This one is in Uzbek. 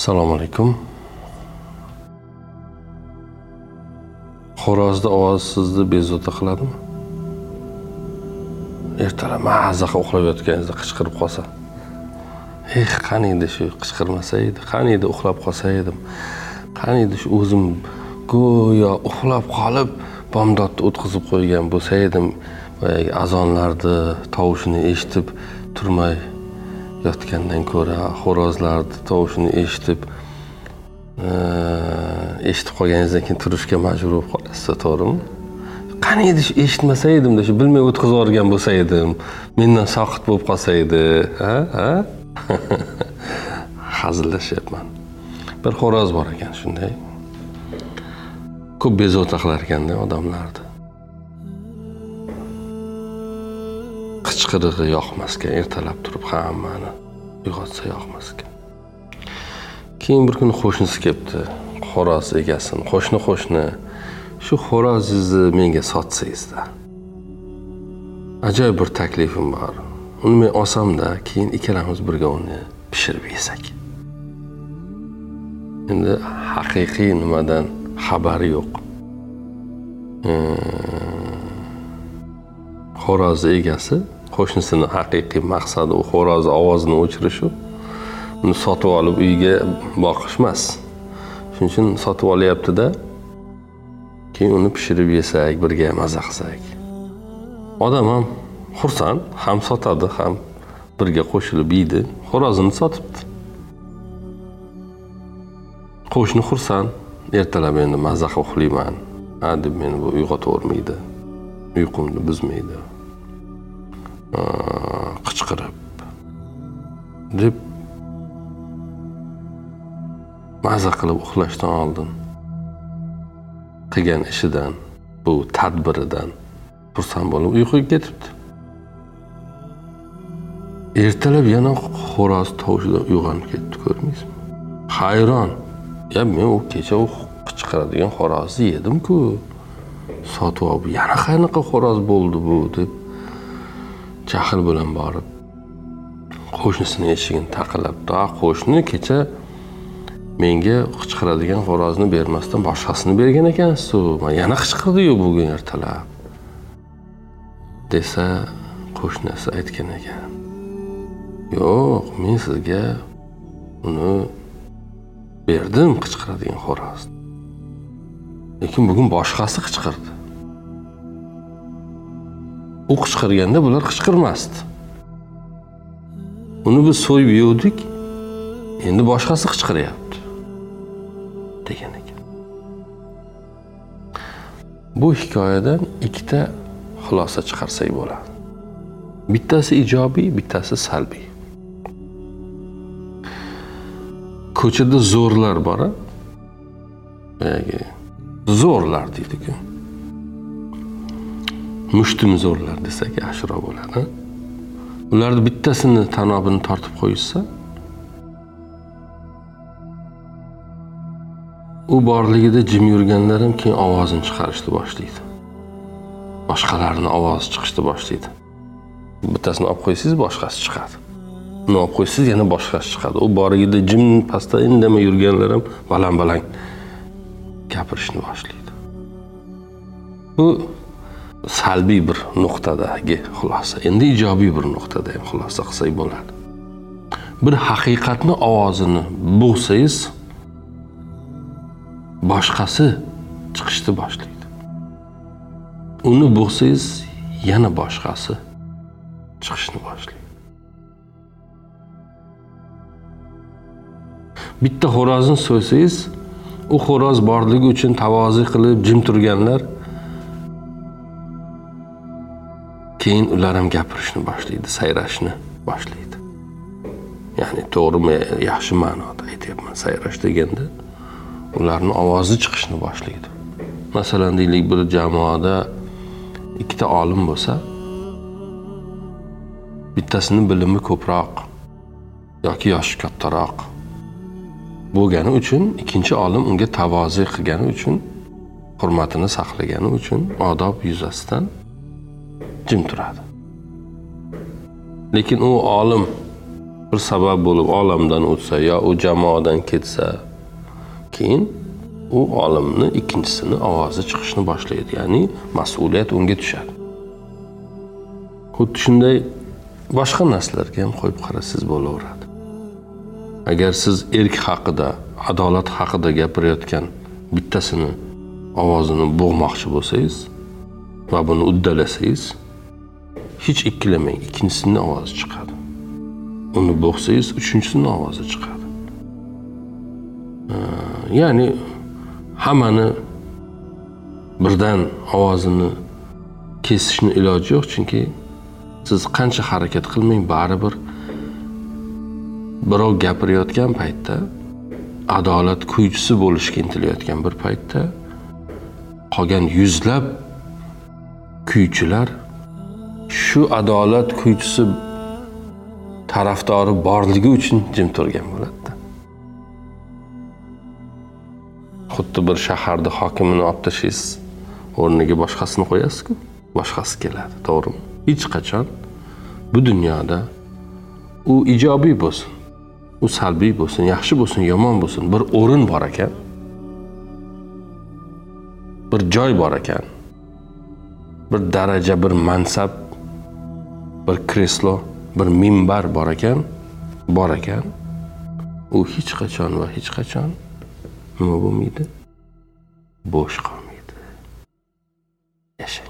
assalomu alaykum. Xo'rozni ovozi sizni bezovta qiladimi? Ertalab maza qilib uxlab yotganingizda qichqirib qolsa. Eh qani edi shu qichqirmasa edi qani edi uxlab qolsa edim. Qani edi shu o'zim go'yo uxlab qolib bomdodni o'tkazib qo'ygan bo'lsa edim. Boyagi azonlarni tovushini eshitib turmay yotgandan ko'ra xo'rozlarni tovushini eshitib e, eshitib qolganingizdan keyin turishga majbur bo'lib qolasiz to'g'rimi? Qani edi shu eshitmasa edimda shu bilmay o'tkazib yuborgan bo'lsa edim mendan soqit bo'lib qolsa edi ha ha? Hazillashyapman. Bir xo'roz bor ekan shunday. Ko'p bezovta qilar ekanda odamlarni. Qichqirig'i yoqmas ekan ertalab turib hammani uyg'otsa yoqmas ekan keyin bir kuni qo'shnisi kelibdi xo'roz egasini. Qo'shni qo'shni shu xo'rozingizni menga sotsangizda. Ajoyib bir taklifim bor. Uni men olsamda keyin ikkalamiz birga uni pishirib yesak. Endi haqiqiy nimadan xabari yo'q. Xo'rozni egasi qo'shnisini haqiqiy maqsadi u xo'rozni ovozini o'chirishu uni sotib olib uyga boqish emas shuning uchun sotib olyaptida keyin uni pishirib yesak birga maza qilsak. Odam ham xursand ham sotadi ham birga qo'shilib yeydi. Xo'rozini sotibdi. Qo'shni xursand ertalab endi maza qilib uxlayman. A deb meni bu uyg'otavermaydi. Uyqumni buzmaydi. Qichqirib. Deb maza qilib uxlashdan oldin. Qilgan ishidan bu tadbiridan xursand bo'lib uyquga ketibdi ertalab yana xo'roz tovushidan uyg'onib ketdi ko'rmaysizmi? Hayron. Ya men u kecha u qichqiradigan xo'rozni yedimku. Sotib olib yana qanaqa xo'roz bo'ldi bu deb jahl bilan borib qo'shnisini eshigini taqillab a qo'shni kecha menga qichqiradigan xo'rozni bermasdan boshqasini bergan ekansizu man yana qichqirdiyu bugun ertalab desa qo'shnisi aytgan ekan. Yo'q men sizga uni berdim qichqiradigan xo'rozni. Lekin bugun boshqasi qichqirdi. U qichqirganda bular qichqirmasdi. Uni biz so'yib yuvdik endi boshqasi qichqiryapti degan ekan. Bu hikoyadan ikkita xulosa chiqarsak bo'ladi. Bittasi ijobiy bittasi salbiy. Ko'chada zo'rlar bor boyagi zo'rlar deydiku. Mushtumzo'rlar desak yaxshiroq bo'ladi ularni bittasini tanobini tortib qo'yishsa u borligida jim yurganlar ham keyin ovozini chiqarishni boshlaydi. Boshqalarni ovozi chiqishni boshlaydi. Bittasini olib qo'ysangiz boshqasi chiqadi. Uni olib qo'ysangiz yana boshqasi chiqadi. U borligida jim pastda indamay yurganlar ham baland baland gapirishni boshlaydi. Bu salbiy bir nuqtadagi xulosa. Endi ijobiy bir nuqtada ham xulosa qilsak bo'ladi. Bir haqiqatni ovozini bo'g'sangiz boshqasi chiqishni boshlaydi. Uni bo'g'sangiz yana boshqasi chiqishni boshlaydi. Bitta xo'rozni so'ysangiz u xo'roz borligi uchun tavozi qilib jim turganlar keyin ular ham gapirishni boshlaydi sayrashni boshlaydi. Ya'ni to'g'rimi yaxshi ma'noda aytyapman sayrash deganda ularni ovozi chiqishni boshlaydi. Masalan deylik bir jamoada ikkita olim bo'lsa bittasini bilimi ko'proq yoki yoshi kattaroq bo'lgani uchun ikkinchi olim unga tavozi qilgani uchun hurmatini saqlagani uchun odob yuzasidan jim turadi. Lekin u olim bir sabab bo'lib olamdan o'tsa yo u jamoadan ketsa keyin u olimni ikkinchisini ovozi chiqishni boshlaydi ya'ni mas'uliyat unga tushadi. Xuddi shunday boshqa narsalarga ham qo'yib qarasangiz bo'laveradi. Agar siz erk haqida adolat haqida gapirayotgan bittasini ovozini bo'g'moqchi bo'lsangiz va buni uddalasangiz hech ikkilamang ikkinchisini ovozi chiqadi. Uni bo'g'sangiz uchinchisini ovozi chiqadi. Ya'ni hammani birdan ovozini kesishni iloji yo'q chunki siz qancha harakat qilmang baribir birov gapirayotgan paytda adolat kuychisi bo'lishga intilayotgan bir paytda qolgan yuzlab kuychilar shu adolat kuychisi tarafdori borligi uchun jim turgan bo'ladida. Xuddi bir shaharni hokimini olib tashlaysiz o'rniga boshqasini qo'yasizku. Boshqasi keladi to'g'rimi? Hech qachon. Bu dunyoda u ijobiy bo'lsin u salbiy bo'lsin yaxshi bo'lsin yomon bo'lsin bir o'rin bor ekan bir joy bor ekan bir daraja bir mansab bir kreslo bir minbar bor ekan bor ekan. U hech qachon va hech qachon nima bo'lmaydi? Bo'sh qolmaydi. Yashang.